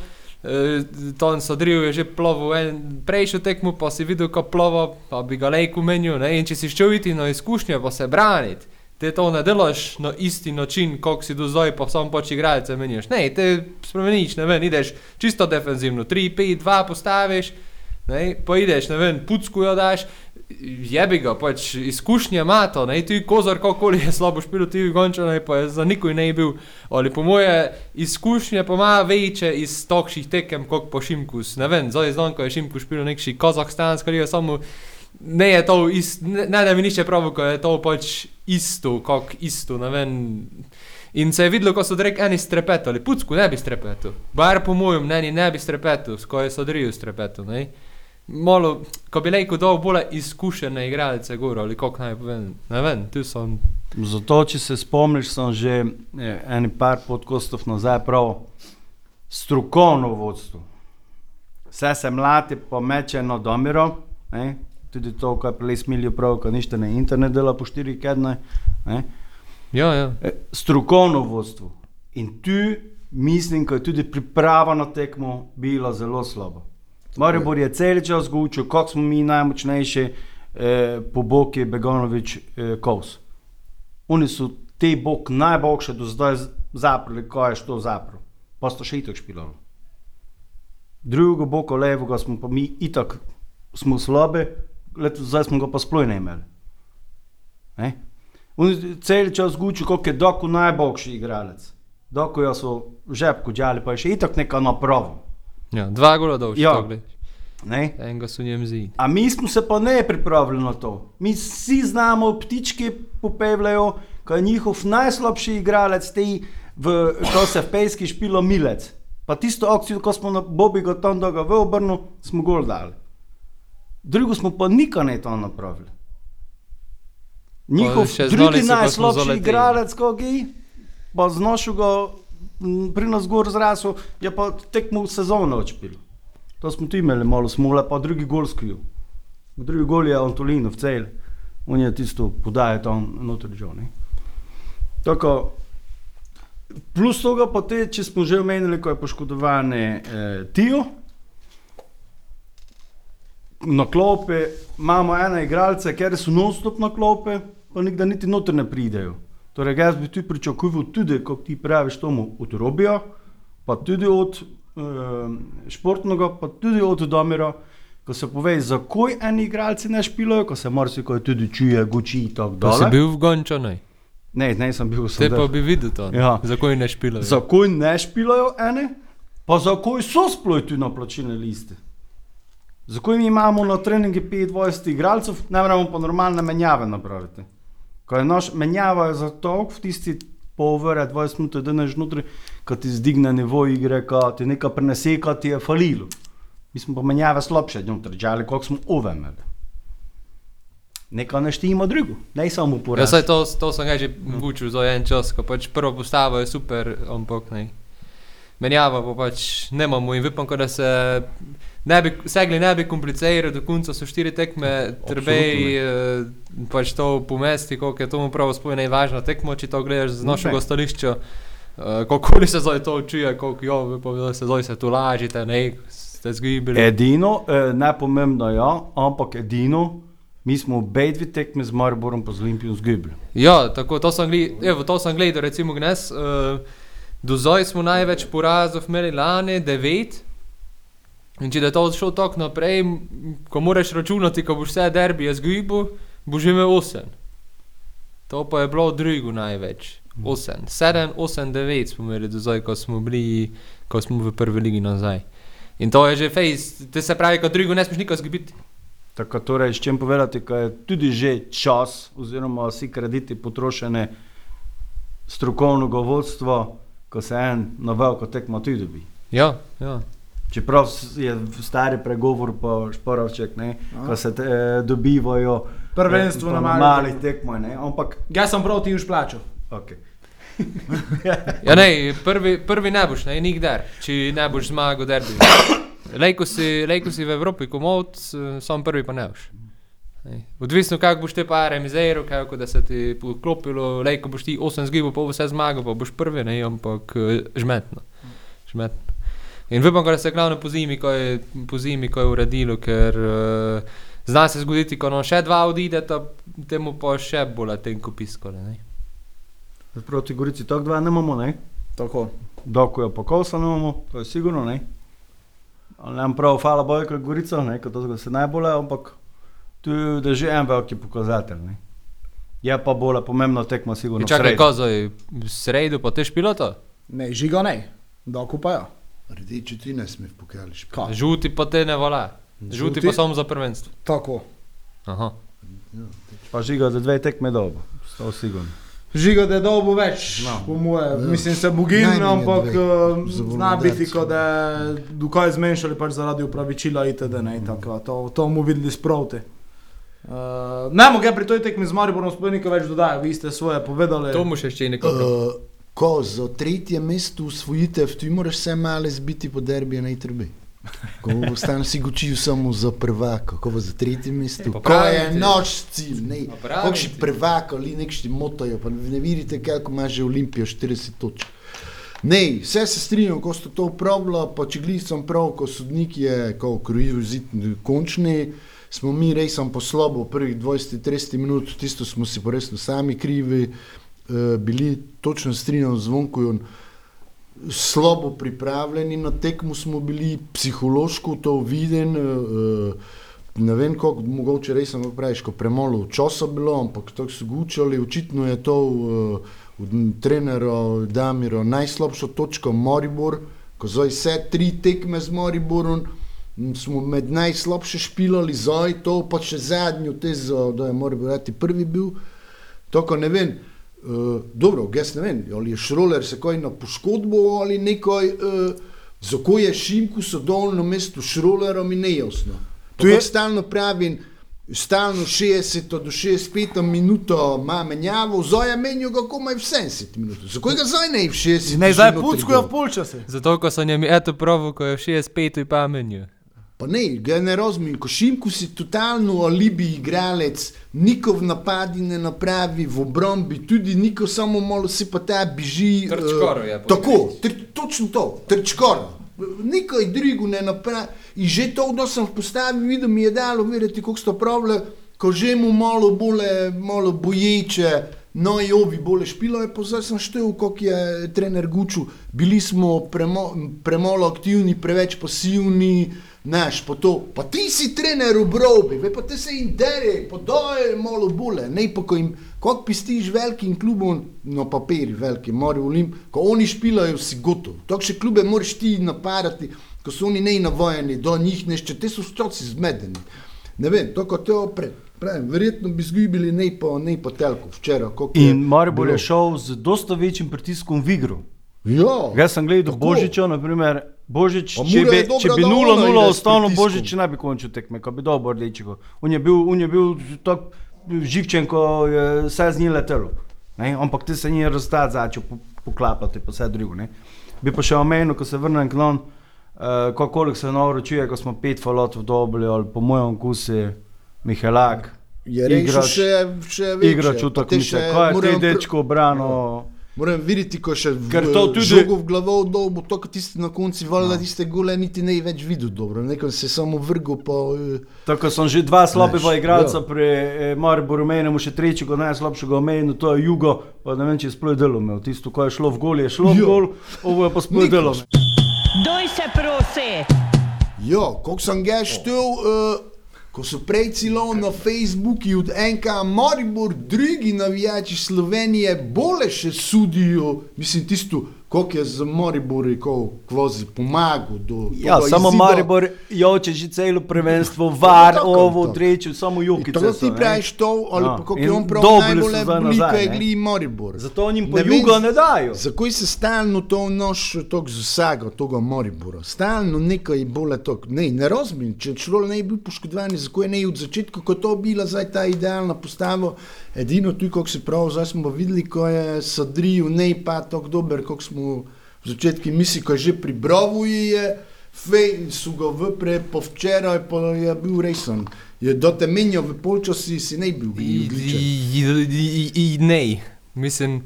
Eh, Ton Sodril je že plovil en prejšnjo tekmo, pa si videl, kako plovo, pa bi ga lejko menil. Ne? In če si šel iti na izkušnje, pa se braniti, te to ne delaš na isti način, kot si do zdaj, pa samo pač igralce meniš. Ne, te spremeniš, ne vem, ideš čisto defenzivno, 3, 5, 2 postaviš, ne? pa ideš, ne vem, pucku jo daš. Jebi ga, pač izkušnje ima to, ne, ti kozar, kakoli je slabo špil, ti gončo, ne, pa je za nikoj ne bil. Ali po moje izkušnje pa ima večje iz takšnih tekem, kot po Šimkus. Ne vem, zdaj znam, ko je Šimkus špil nekši Kazahstan, skorijo samo, ne je to isto, ne, ne da mi nišče pravi, ko je to pač isto, kot isto, ne vem. In se je videlo, ko so rek eni strepetali, pucku ne bi strepetal, bar po mojem mnenju ne bi strepetal, ko je sodriju strepetal, ne. Malo, ko bi rekel, da bolj izkušene igralce gor, ali kako naj povem, ne vem, tu so Zato, če se spomniš, sem že eh, en par podkostov nazaj prav strokovno vodstvo. Vse se mlati, pa meče na domiro, ne? tudi to, kar prej smilijo prav, ko ništa na internet dela po štiri kedne. Ne? Ja, ja. Eh, Strokovno vodstvo. In tu mislim, da je tudi priprava na tekmo bila zelo slaba. Maribor je cel čas govoril, kako smo mi najmočnejši, eh, po boki Begonovič, eh, Kos. Oni so te bok najboljše do zdaj zaprli, ko je što zaprl. Pa so še itak špilali. Drugo boko levega smo pa mi itak smo letos zdaj smo ga pa sploh ne imeli. Ne? Oni cel čas gučijo, kako je Doku najboljši igralec. Doku jo so v žepku džali, pa je še itak neka naprava. Ja. Dva gola dolž, Ja. Ne? enega so njem zid. A mi smo se pa ne pripravili na to. Mi vsi znamo, ptički popevljajo, ko je njihov najslabši igralec, te, v, ko se v pejski špilo milec. Pa tisto akcijo, ko smo na Bobi Gotondoga v obrnu, smo gol dali. Drugo smo pa nikaj ne to napravili. Njihov drugi najslabši igralec, ko gi, pa znošil ga pri nas gor zrasel, je pa tekmo sezono odšpil. To smo tu imeli malo smole, pa drugi gol skvil. Drugi gol je Antolinov cel, on je tisto podaje tam noter že. ne. Tako, plus toga pa te, če smo že omenili, ko je poškodovan eh, Tio, na klope imamo ena igralca, ker so non-stop na klope, pa nikdar niti noter ne pridejo. Torej, jaz bi tu pričakoval tudi, kot ti praviš, tomu od Robija, pa tudi od eh, športnega, pa tudi od Domira, ko se pove, zakaj eni igralci ne špilajo, ko se marsikaj tudi čuje, guči in tako Pa si dalje. bil v Gončanej, Ne, ne, sem bil te sem pa del. bi videl to, Ja. zakaj ne špilajo. Zakaj ne špilajo ene, pa zakaj so sploh tu na plačilne liste? Zakaj mi imamo na treningu 25 igralcev, ne moremo pa normalne menjave napraviti? Ko je naš menjava za to, v tisti pol ure, 20 minut, da ne žnutri, ko ti zdigne nivo igre, ko ti nekaj prenese, ko ti je falilo. Mi smo pa menjave slabše, znotraj, žali, koliko smo uvemeli. Nekaj neštimo drugo, ne samo Ja, poraz. saj to, to sem ga že učil za en čas, ko pač prvo postavo je super, ampak ne. Menjava pa pač nemamo in ko da se ne bi, segli ne bi komplicirali, do konca so štiri tekme, treba eh, pač to pomesti, koliko je tomu prav sploh najvažna tekmo, če to gledaš z našega stališča. Uh, kako se zdaj to čuje, koliko jo, pa se zdaj se tu lažite, ne, ste zgibili. Edino, eh, najpomembno je, ja, ampak edino, mi smo obe dve tekme z Mariborom z Olimpijo zgubili. Ja, tako, to sem gledal, evo, to sem gledal, recimo gnes. Uh, do zdaj smo največ porazov imeli lani, devet. In če da to šlo tako naprej, ko moraš računati, ko boš vse derbije zgubil, boš imel osem. To pa je bilo drugo največ. Osem. Sedem, osem, devet smo imeli do zdaj, ko smo bili, ko smo v prvi ligi nazaj. In to je že fejs, to se pravi, kot drugo ne smeš nikoli zgubiti. Tako torej, s čim povedati, da je tudi že čas, oziroma vsi krediti potrošene strokovnega vodstva, ko se en na veliko tekmo tudi dobi. Ja, ja. Čeprav je stari pregovor po Šporovček, ne, ko se te, eh, dobivajo Prvenstvo eh, na malih malih tekmah, ne, ampak Jaz sem prav ti už plačal. okay. <laughs> Ja, ne, prvi, prvi ne boš, ne, nikdar, če ne boš zmagal derbi. <coughs> Lejko si, lejko si v Evropi komod, sam prvi pa ne boš. Odvisno, kako boš te pare mizeral, kako da se ti poklopilo, lejko boš ti 8 zgibov, pa vse zmagal, pa boš prvi, ne, ampak eh, žmetno. žmetno. In vem, da se glavno po zimi, ko je, po zimi, ko je uredilo, ker uh, zna se zgoditi, ko še dva odideta, temu pa še bolj tenko piskole. ne. Proti Gorici tako dva ne imamo, ne? Tako. Doko je pa kosa ne imamo, to je sigurno, ne? Ali nam prav hvala Bogu, kot Gorico, ne, kot to se najbolje, ampak tu je že en veliki pokazatelj, ne? Je pa bolj pomembno tekmo sigurno. In v čakaj, sredo. ko zdaj, v sredo pa tež pilota? Ne, žiga ne. Doku pa ja. Rdeči 13 me pokališ. Kaj? Žuti pa te ne vala. Žuti, Žuti? pa samo za prvenstvo. Tako. Aha. Pa žiga za dve tekme dobo, to sigurno. Žiga, da je dolgo več, No. po moje. Ja. Mislim, se bogim, Najmanj ampak Za zna biti, kot da je dokaj zmanjšali pač zaradi upravičila itd. Ne, tako, to, to mu videli sproti. Uh, ne moge pri toj tekmi z Mariborom sploh nekaj več dodati, vi ste svoje povedali. To mu še še nekaj. Uh, ko za tretje mesto usvojitev, ti moraš vse male zbiti po derbiju na ITRB. Ko ostane si gočijo samo za prvaka, ko bo za tretje mesto. Ko je noč cilj, ne. Kakšni ti. prvaka ali nekšni motojo, pa ne vidite, kako ima že Olimpijo 40 točk. Ne, vse se strinjam, ko ste to upravljali, pa če gledam sem prav, ko sodnik je, ko krojijo zid končni, smo mi res sem poslabo prvih 20-30 minut, tisto smo si pa resno sami krivi, bili točno strinjam z Vonkojem, slabo pripravljeni na tekmo smo bili, psihološko to viden, eh, ne vem, kako mogoče res sem praviš, ko premalo časa bilo, ampak tako so gučali, očitno je to uh, od trenera Damiro najslabša točka Moribor, ko zdaj vse tri tekme z Moriborom, smo med najslabše špilali, zdaj to pa še zadnjo tezo, da je Moribor prvi bil, tako ne vem. Uh, dobro, jaz ne vem, ali je šroler se kaj na poškodbo ali nekaj, uh, zakaj je Šimku so dolno mesto šrolerom in nejasno. Tu je- je stalno pravim, stalno 60 do 65 minuto ima menjavo, je menil ga komaj v 70 minut. Zakaj ga zdaj ne v 60? Ne, zdaj dol? v polčase. Zato, ko so njemi eto pravu, ko je 65 pa menju. Pa ne, ga ne razumem, ko Šimku si totalno alibi igralec, niko v napadi ne napravi, v obrambi tudi niko samo malo si pa ta biži. Trčkoro eh, je po Tako, tr, točno to, trčkoro. Nikoj drugo ne napravi. In že to, da sem postavil, vidim, mi je dalo vedeti, kako sto pravle, ko že mu malo bolje, malo boječe, no in ovi bolje špilo, je pa zdaj sem štel, koliko je trener Guču. Bili smo premo, premalo aktivni, preveč pasivni, naš, pa to. Pa ti si trener v brobi, ve pa te se jim dere, pa doj malo bolje, ne pa ko jim, kako pistiš velikim klubom, no papiri veliki, mori Olimp, ko oni špilajo, si gotov. Takšne klube moraš ti napadati, ko so oni ne navajeni, do njih nešče, te so stroci zmedeni. Ne vem, to kot te opred. Pravim, verjetno bi zgubili ne pa, pa telko včeraj. je In Maribor je bilo. šel z dosta večjim pritiskom v igro. Ja, Jaz sem gledal. Božiča, naprimer, Božič, če bi, če bi da 0-0 ona igra s ostalo. Božič ne bi končil tekme, ko bi dobil rdečega. On je bil, on je bil tako živčen, ko je vse z njim letelo. Ne? Ampak ti se ni razstati začel po- poklapati, pa vse drugo. Ne? Bi pa še omenil, ko se vrnem k nam, uh, koliko se naročuje, ko smo pet falotov dobili, ali po mojem okusu, Mihelak. je igrač- še, še več. Igra čutok, mi se, kaj je te dečko obrano. Moram videti, ko še Ker to tudi- žogo v glavo dobo, to, ko tisti na konci valjda tiste gole niti ne več videl dobro. Nekaj se je samo vrgel pa... eh, Tako sem že dva slabega Veš, igralca ja. pri eh, Mariboru omenil, še tretjega najslabšega omenil, to je Jugo, pa ne vem, če je sploh delo imel. Tisto, ko je šlo v gol, je šlo v Ja. gol, ovo je pa sploh delo. Doj se prosi! Ja, koliko sem ga štel, uh, ko so prej celo na Facebooku od NK Maribor, drugi navijači Slovenije bolje še sudijo, mislim tisto koliko je z Moribori, ko kvozi pomagal. Do, Ja, samo izida. Maribor joče že celo prvenstvo, var, tako, ovo, trečo, samo In jukice. To so, ti ne. praviš to, ali pa kako je on prav dobili najbolj so zdaj veliko nazaj, je ne. gli Moribor. Zato njim po Ne vem, jugo ne dajo. Zakaj se stalno to noš, to z vsago, tega Moribora? Stalno nekaj bolj to. Ne, ne razumem, če človek ne bi bil poškodovan, zakaj ne od začetka, ko to bila zdaj ta idealna postava. Edino tu, kako se pravi, zdaj smo videli, ko je Sadriju ne pa tako dober, kot smo v začetku mislili, ko je že pri Brovu je. Fej so ga vpre, po včeraj pa je bil resen. Je do te menjal v polčasi, si ne bil I, odličen. i, i, i, i ne, mislim.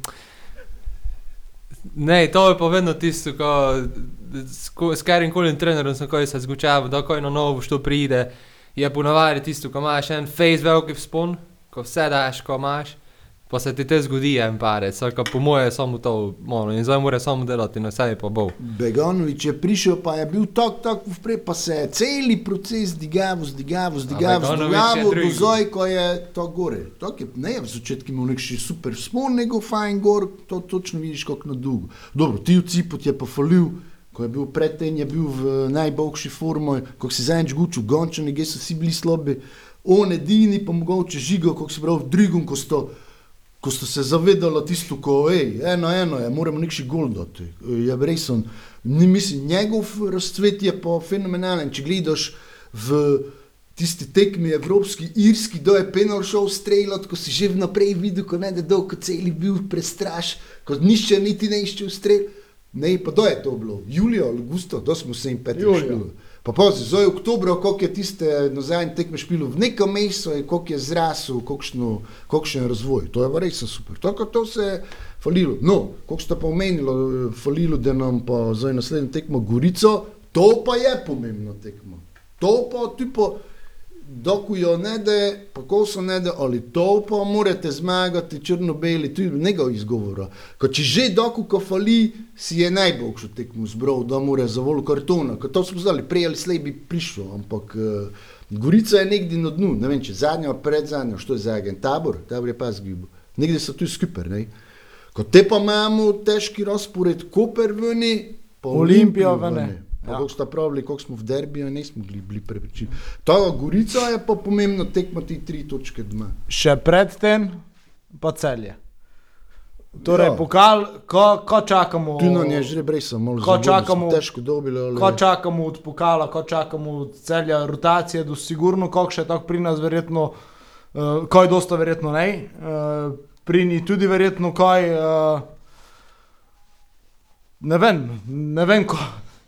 Ne, to je pa vedno tisto, ko s, ko- s katerim koli trenerom sem kaj se zgučaval, da ko je na novo što pride, je ponavadi tisto, ko imaš en face veliki vzpon, ko vse daš, ko imaš, pa se ti te zgodi en parec, saj po moje je samo to, malo, in zdaj mora samo delati na sebi pa bo. Beganovič je prišel, pa je bil tako, tako vprej, pa se je celi proces zdigaval, Beganović je zdigaval, do zdaj, ko je to gore. Tako je, ne, v začetku imel nek še super spon, nego fajn gor, to točno vidiš, kako na dolgo. Dobro, ti v Cipot je pa falil, ko je bil predtem, je bil v najboljši formi, ko si zadnjič gučil, gončani, gdje so vsi bili slabi, on edini pa mogoče žigo, kako si prav v drugom, ko sto ko ste se zavedali tisto, ko je eno, eno, je, moramo nekši gol dati. Je resen. Ni mislim, njegov razcvet je pa fenomenalen. Če gledaš v tisti tekmi evropski, irski, do je penal šel streljati, ko si že vnaprej videl, ko ne da dolgo celi bil prestraš, ko nišče niti ne išče strel. Ne, pa do je to bilo, Julijo, Augusto, do smo se jim peti Julio. špili. Pa pozri, zdaj je oktober, koliko je tiste na zadnji tekme špilo, v nekem mestu koliko je zrasel, kolikšen je razvoj. To je res super. Tako to se je falilo. No, koliko ste pa omenili, falilo, da nam pa zdaj naslednjo tekmo Gorico, to pa je pomembno tekmo. To pa tipo, jo ne da, pa ko so ne da, ali to pa morate zmagati črno-beli, tu je njegov izgovor. Ko če že doku ko fali, si je najboljšo tekmo zbral, da mora za vol kartona. Ko to smo znali, prej ali slej bi prišlo, ampak uh, Gorica je nekdi na dnu, ne vem, če zadnja, pred zadnja, što je za agent, tabor, tabor je pa zgibo. Nekdi so tu skupaj, ne. Ko te pa imamo težki razpored, Koper veni, pa Olimpija Olimpijo vene. Pa Ja. Kako sta pravili, koliko smo v derbiju, nismo bili, bili prepričani. Ta Gorica je pa pomembno tekmo ti tri točke doma. Še predtem pa celje. Torej, Ja. pokal, ko, ko čakamo. Tu nam je že rej samo malo Ko smo čakamo- težko dobili. Ali... Ko čakamo od pokala, ko čakamo od celja rotacije, do sigurno, kako še tako pri nas, verjetno, uh, kaj dosta verjetno ne. Uh, pri njih tudi verjetno kaj, uh, ne vem, ne vem, ko,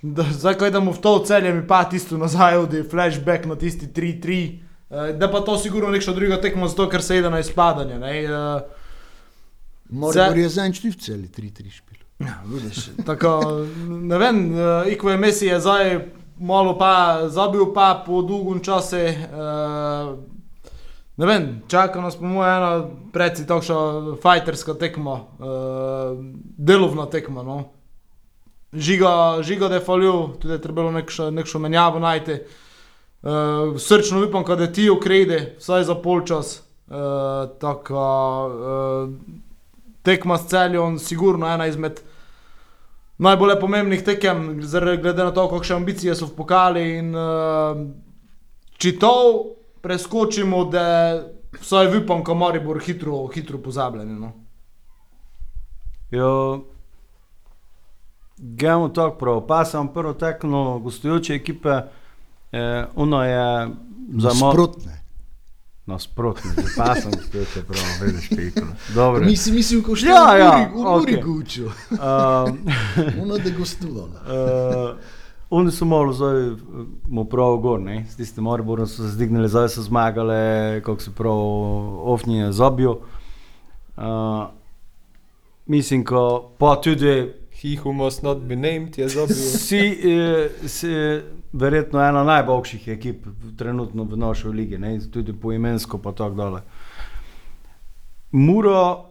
da, zdaj ko idemo v to celje, mi pa tisto nazaj, odi flashback na tisti 3-3. Uh, da pa to sigurno nekšno drugo tekmo, zato ker se ide na izpadanje. Ne, uh, Morda je zadnjič tudi v celi tri, tri špil. Ja, vidiš. Tako, ne vem, uh, Iko je Messi je zdaj malo pa zabil, pa po dolgem času. Uh, ne vem, čaka nas po mojem ena predsi takšna fajterska tekma, uh, delovna tekma. No. Žiga, žiga, da je falil, tudi je trebalo nekšo, nekšo menjavo najti. Uh, srčno upam, da ti ukrede, vsaj za polčas. Uh, tako, uh, tekma s celjem, sigurno ena izmed najbolj pomembnih tekem, glede na to, kakšne ambicije so v pokali. In, uh, če to preskočimo, da vsaj upam, da biti hitro, hitro pozabljen. No. Jo, Gremo tako prav, pa sem prvo tekmo gostujoče ekipe, eh, ono je za malo Sprotne. nasprotno, že pa sem gostujoče prav, vidiš. <laughs> Dobro. Nisi mislil, ko še Ja, ja, v Muri okej. gučil. Um, <laughs> Ono da gostovala. Uh, oni so malo zdaj, eh, mu prav gor, ne? s tistim Mariborom so se zdignili, zdaj so zmagali, kako se prav ofnije zabijo. Uh, mislim, ko pa tudi He who must not be named je zabil. si, eh, si verjetno ena najboljših ekip trenutno v naši ligi, ne? tudi poimensko pa tako dalje. Muro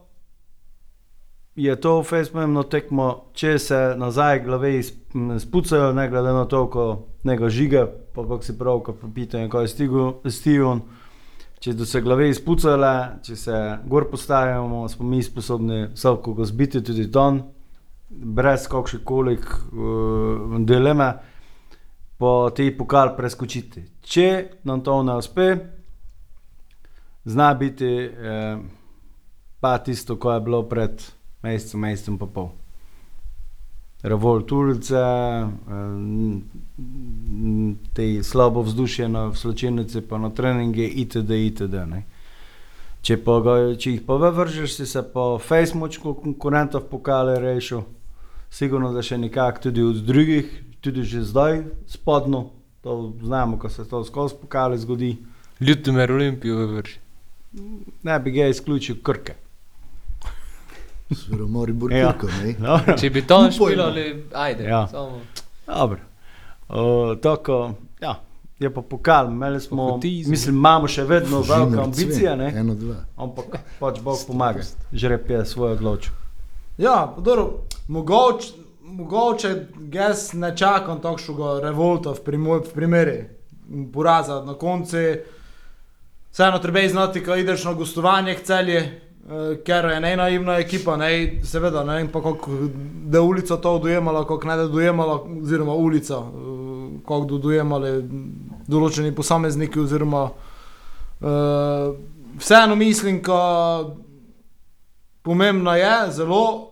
je to fejsmemno tekmo, če se nazaj glave spucajo, ne glede na to, ko njega žiga, pa kako si prav, ko pitajo, kaj je Steven. Če do se glave izpucale, če se gor postavimo, smo mi sposobni vsako ga zbiti, tudi ton. Brez kakšne kolik uh, dileme, po tej pokal preskočiti. Če nam to ne uspe, zna biti eh, pa tisto, ko je bilo pred mesecem, mesecem pa pol. Revolt ulice, eh, te slabo vzdušje na sločenici, pa na treninge, itd. itd. Ne. Če, pa če jih pa vržeš, si se po Facebooku konkurentov pokale rešil, sigurno da še nekako tudi od drugih, tudi že zdaj spodno, to znamo, ko se to skozi pokale zgodi. Ljutomer Olimpijo vrši. Ne bi ga izključil krke. Svero mori Ja. burkirko, ne? <laughs> Dobro. Če bi to Upajmo. špilali, ajde. Ja. Samo. Dobro. O, tako, ja, je pa pokal, imeli smo, Pohotizem. mislim, imamo še vedno velike Žinar ambicije, ne? Eno, dva. ampak pač Bog pomaga, žreb je svojo odločil. Ja, dobro, mogoče, mogoče jaz ne čakam takšnega revolta v, primo, v primeri poraza na koncu. Vseeno treba je znati, ko ideš na gostovanje k celje, eh, ker je ne naivna ekipa, ne, seveda ne vem pa kako da ulica to dojemala, kako ne da dojemala, oziroma ulica, eh, kako da dojemali določeni posamezniki, oziroma eh, vseeno mislim, da pomembno je zelo,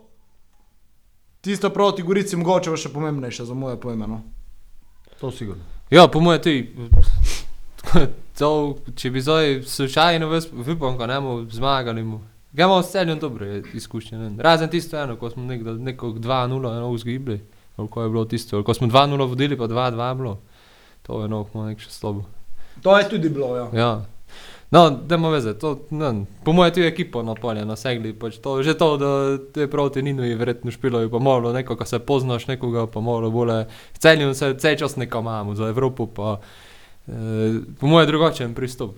tisto proti Gorici mogoče pa še pomembnejše za moje pojme. No. To sigurno. Ja, po mojem tudi. <laughs> To, če bi zdaj slučajno vipom, ko ne bomo zmagali. Ga imamo s celjem dobre izkušnje. Ne? Razen tisto eno, ko smo nekdo, neko 2-0 eno vzgibli, koliko je bilo tisto, ko smo 2-0 vodili, pa 2-2 bilo. To je no, nek še slabo. To je tudi bilo. Ja. Ja. No, dajmo veze, to, ne, po mojem tudi ekipo na polje nasegli, pač to, že to, da te proti Ninu je verjetno špilo, je pa malo neko, ko se poznaš nekoga, pa malo bolje, v celju se cel čas nekaj imamo, za Evropo pa, eh, po mojem drugačen pristop.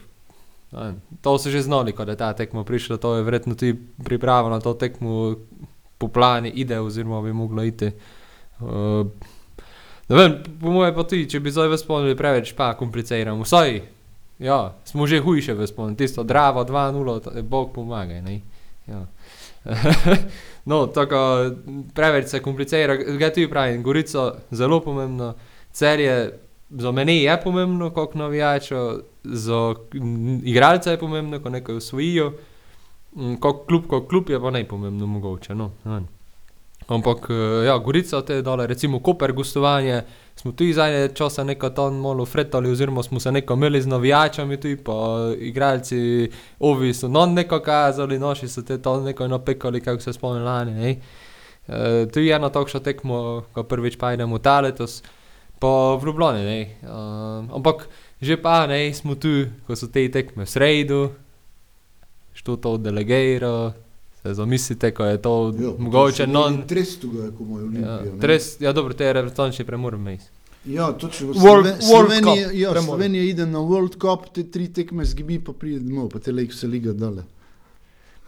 Ne, to so že znali, ko je ta tekmo prišla, to je verjetno tudi priprava na to tekmo po plani ide, oziroma bi moglo iti. Uh, ne vem, po mojem pa tudi, če bi zdaj vas spomnili preveč, pa kompliciramo, vsaj Ja, smo že hujše v spominu, tisto Dravo 2-0, to je Bog pomagaj. Ne? Ja. <laughs> no, tako preveč se komplicira, ga ti pravim, Gorico zelo pomembno, celje za mene je pomembno, kot navijačo, za m, igralce je pomembno, ko nekaj usvojijo, m, kot klub, kot klub je pa najpomembno mogoče. No. Ampak, eh, ja, Gorica, te dole, recimo Koper gostovanje, smo tudi zadnje časa nekaj tam malo fretali, oziroma smo se nekaj imeli z navijačami, tudi pa igralci, ovi so non neko kazali, noši so te tam nekaj napekali, kako se spomnim lani. Ne? E, tu je ena takšna tekmo, ko prvič pa idemo ta letos, pa v Ljubljani. Ne? E, ampak že pa ne, smo tu, ko so te tekme v sredu, što to delegirajo. Se zamislite, ko je to Ja, mogoče non. Trestu ga je, ko moj Ja, Olimpija. ne. tres, ja, dobro, te je reprezentančni premor mes. Ja, točno. World- Sloven- World Slovenija, Cup, ja. Slovenija ide na World Cup, te tri tekme zgibi, pa pride domov, pa te lejk se liga dale.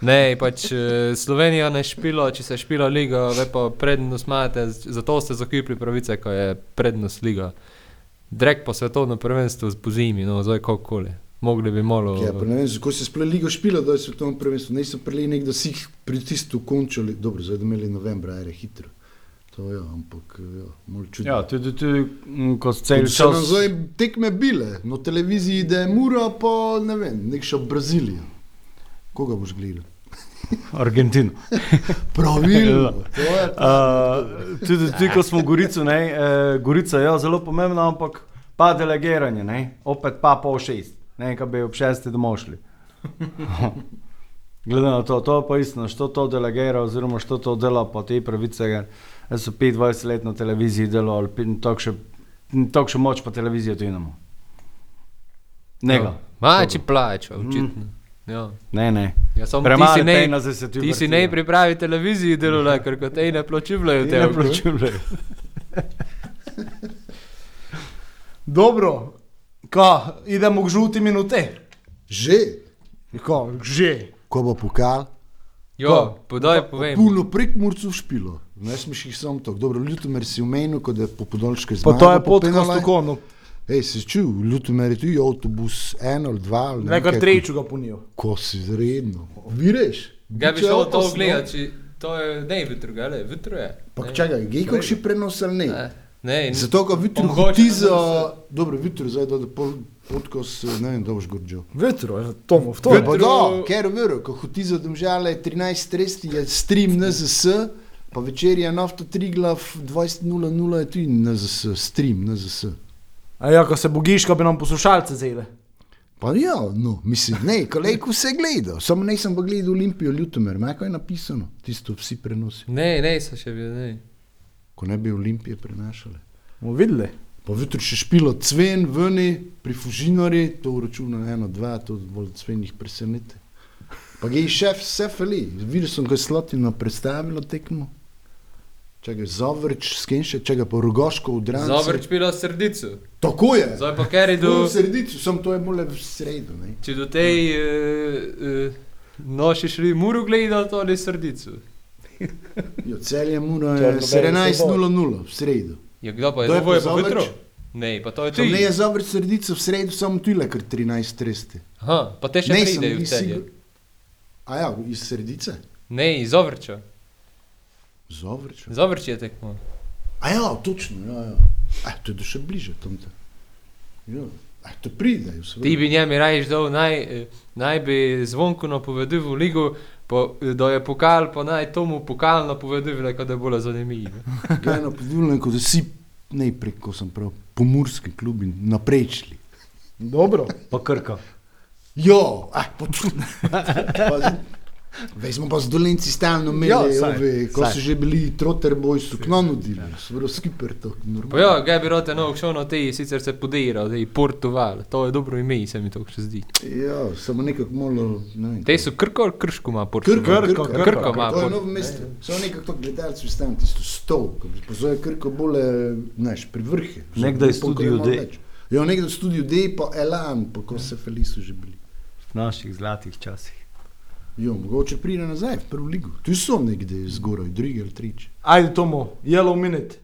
Ne, pač eh, Slovenija ne špilo, če se špila liga, ve pa prednost imate, zato ste zakupili pravice, ko je prednost liga. Drek pa svetovno prvenstvo z po zimi, no, zdaj kakokoli. Mogli bi malo. Ja, pa ne vem, kako se sploh ligo špila, da je svetovno prvenstvo. Ne so prili nekdo si jih pri tistu končali, dobro, zdaj da imeli novembra, ajde hitro. To je, ja, ampak ja, malo čudno. Ja, tudi, tudi mm, ko se cel Kot so nam čas. zdaj tekme bile, na televiziji ide Mura, pa ne vem, nek še Brazilija. Koga boš gledal? <laughs> Argentino. <laughs> Pravilno, <laughs> to je Uh, tudi, tudi ko smo v Gorico, ne, uh, Gorica je ja, zelo pomembna, ampak pa delegiranje, ne, opet pa pol šest, ne, kaj bi ob šesti domov šli. <laughs> Glede na to, to je pa isto, što to delegira, oziroma što to dela po te pravice. ker sem 25 let na televiziji delal, ali tako še, moč pa televizijo tu imamo. Nega. Mači plača, očitno. Ja. Ne, ne. Ja, ti Premalo si ne, tu ti si ne pripravi televiziji delala, ker kot ej ne Ti te. ne plačujejo. Dobro, ka, idemo k žuti minute. že, Ka, že. ko bo pokal. Jo, podaj povem. Puno prek Murcu špilo. Ne smeš jih samo tako. Dobro, Ljutomer si umenil, kot da je po podolške Pa zmagal. to je podcast tako, no. Ej, si čul, Ljutomer je tudi avtobus, en ali dva. ali ne Nekaj kaj. trečega ponijo. Ko si zredno. Vireš? Ga bi šel to gledati, če To je, ne, vitro, gale, vitro je. Pa Ne. čakaj, je kakšen prenos ali ne? Ne, ne, Zato, ko Pa mogoče hoti ne za... Dobro, vitro zdaj, da pol podkos, ne vem, da boš gorđo. Vetro, je Tomo, v to. To je pa da, ker vero, ko hoti za domžale 13.30 je stream NZS, pa večer je nafta Triglav 20.00 je tudi NZS, stream NZS. A ja, ko se bogiš, ko bi nam poslušalce zele. Pa ja, no, mislim, ne, kolejko vse gledal, samo nisem pa gledal Olimpijo Ljutomer, mako je napisano, tisto vsi prenosi, ne, ne, so še bil, ne. Ko ne bi Olimpije prenašale. Bomo videli. Pa jutri še špilo cven, veni, pri Fužinori, to računa eno, dva, to bolj cven jih preseneti. Pa ga je šef vse feli, videl sem, ko je Slotino predstavilo tekmo. Čakaj, Zavrč, Skenše, čakaj, pa Rogoško v Drancu. Zavrč pila srdico. Tako je. Zdaj pa ker je Do... V sredicu, sem to je bolje v sredo. Ne? če do tej uh, uh, noši šli muru gledati ali srdico. Jo, celje mora Črno-beli 17.00 v sredo. Ja, kdo pa je, je to je? Zavrč? Ne, pa to je Sam ne ti. je Zavrč sredico v sredo, samo tu je kar 13.30. Aha, pa te še Ne, pridejo v celje. sigur- A ja, iz sredice? Ne, iz Zavrča. Zavrč. Zavrč je tekmo. A ja, točno, ja, ja. A, to je še bliže tam. te. Ja. A, to pride. Ti bi njemi rajš dal, naj, eh, naj bi zvonko napovedal v ligu, pa, eh, da je pokal, pa naj tomu pokal napovedal, da <laughs> je bolj zanimivo. Gledano podivljeno, kot da si najprej, ko sem prav, pomorski klubi naprečli. Dobro. Pa krka. Jo, ah, počutno. <laughs> Vej smo pa z dolenci stalno imeli, Ja, ove, ko saj. so že bili trotter boj, so k nam nudili, so bili skiper to, ja, ga bi rote no, šel na te, sicer se podira, je Portugal, to je dobro ime, se mi to še zdi. Ja, samo nekako malo, ne vem. Te so krko krško ima Portugal? Krko, Krko, Krko ima To je Portugal. novo mesto. Samo nekako to gledalci vstanem, tisto stol, ko bi pozove Krko bolje, znaš, pri vrhe. Nekdaj Studio D. Ja, nekdaj studio D, pa Elan, pa ko se Felisu že bili. V naših zlatih časih. Jo, mogoče pride nazaj v prvo ligo. Tu so nekde zgoraj, drugi ali trič. Ajde, Tomo, yellow minute.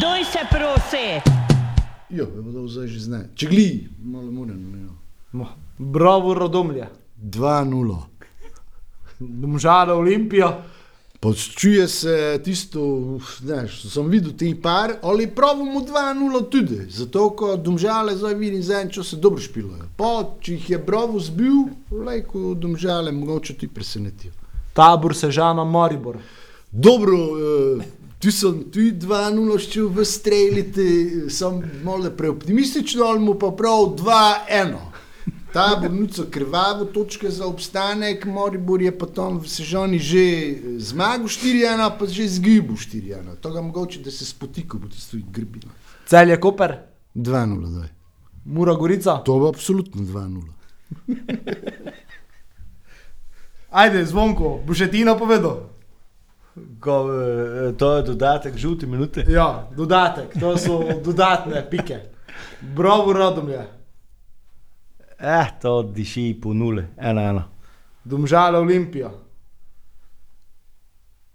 Doj se prosi. Jo, je to zdaj že zna. Če gli, malo moram, ja. Mo. Bravo, Radomlje. 2-0. Domžale Olimpija. Počuje se tisto, znaš, sem videl ti par, ali pravimo 2-0 tudi. Zato, ko domžale zdaj vidim za en čas se dobro špilajo. Pa, če jih je bravo zbil, lajko domžale mogoče ti presenetijo. Tabor Sežana Maribor. Dobro, uh, tu sem tudi 2-0 ščil v streljiti, sem malo preoptimistično, ali mu pa prav 2-1. Ta bo nuco krvavo, točke za obstanek, Moribor je pa tam v sežoni že zmagal 4-1, pa že zgibil 4-1. To ga mogoče, da se spotika, bo tisto grbino. Celje Koper. 2-0, daj. Mura Gorica. To bo absolutno 2-0. <laughs> Ajde, zvonko, boš še ti napovedal. Ko, eh, to je dodatek žute minute. Ja, dodatek, to so dodatne pike. Bravo, Radomlje. Eh, to diši po nule, ena ena. Domžale Olimpija.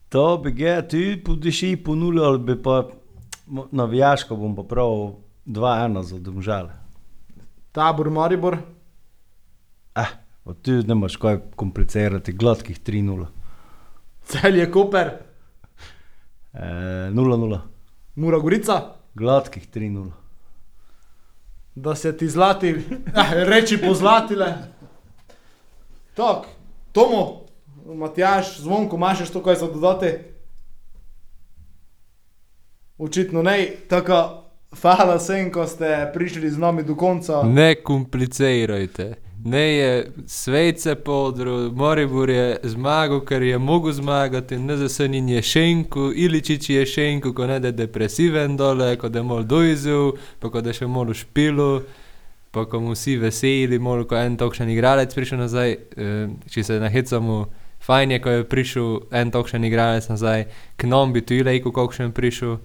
To bi ga tudi podiši po nule, ali bi pa navijaško bom pa prav 2-1 za domžale. Tabor Maribor. Eh, pa tu ne moreš kaj komplicirati, gladkih 3-0. Celje Koper. Eh, 0-0, Mura Gorica. gladkih 3-0. Da se ti zlati, <laughs> eh, reči pozlatile. Tako, Tomo, Matjaš, zvonko, imaš še to, kaj za dodati? Očitno ne, tako hvala vsem, ko ste prišli z nami do konca. Ne komplicirajte. Ne je svejce podro, Moribor je zmagal, ker je mogel zmagati, ne za senin je šenku, Iličič je šenku, ko ne da je depresiven dole, ko da je mol dojzel, pa ko da je še mol v špilu, pa ko mu vsi veseli, mol ko en tokšen igralec prišel nazaj, eh, če se nahecamo, fajn je, ko je prišel en tokšen igralec nazaj, k nam bi tu ilejko kokšen prišel.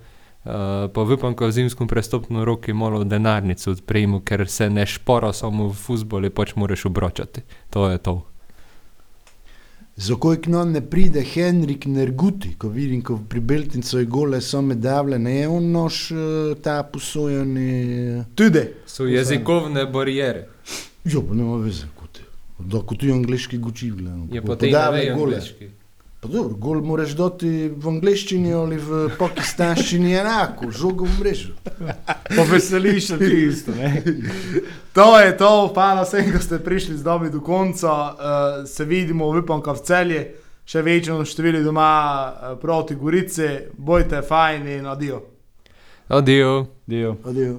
Pa upam, ko v zimskem prestopnem roku malo denarnico odpremo, ker se ne špora samo v futbolu, pač moraš obročati. To je to. Zakaj k nam ne pride Henrik Nerguti, ko vidim, ko pri Beltincu je gole same davle, ne je on noš eh, ta posojeni. Tudi. So jezikovne barijere. Jo, pa nema veze, kot je. Da, kot je angliški guči gledam. Je pa te gole. angliški. Pa dobro, gol moraš dati v angleščini ali v pakistanščini enako, žogo v mrežo. Poveseliš se ti isto, ne? <laughs> To je to, hvala vsem, ki ste prišli z nami do konca. Uh, se vidimo, upam, ka v celje, še večjo število doma uh, proti Gorici. Bojte fajn in adijo. Adijo. Dio. Adijo.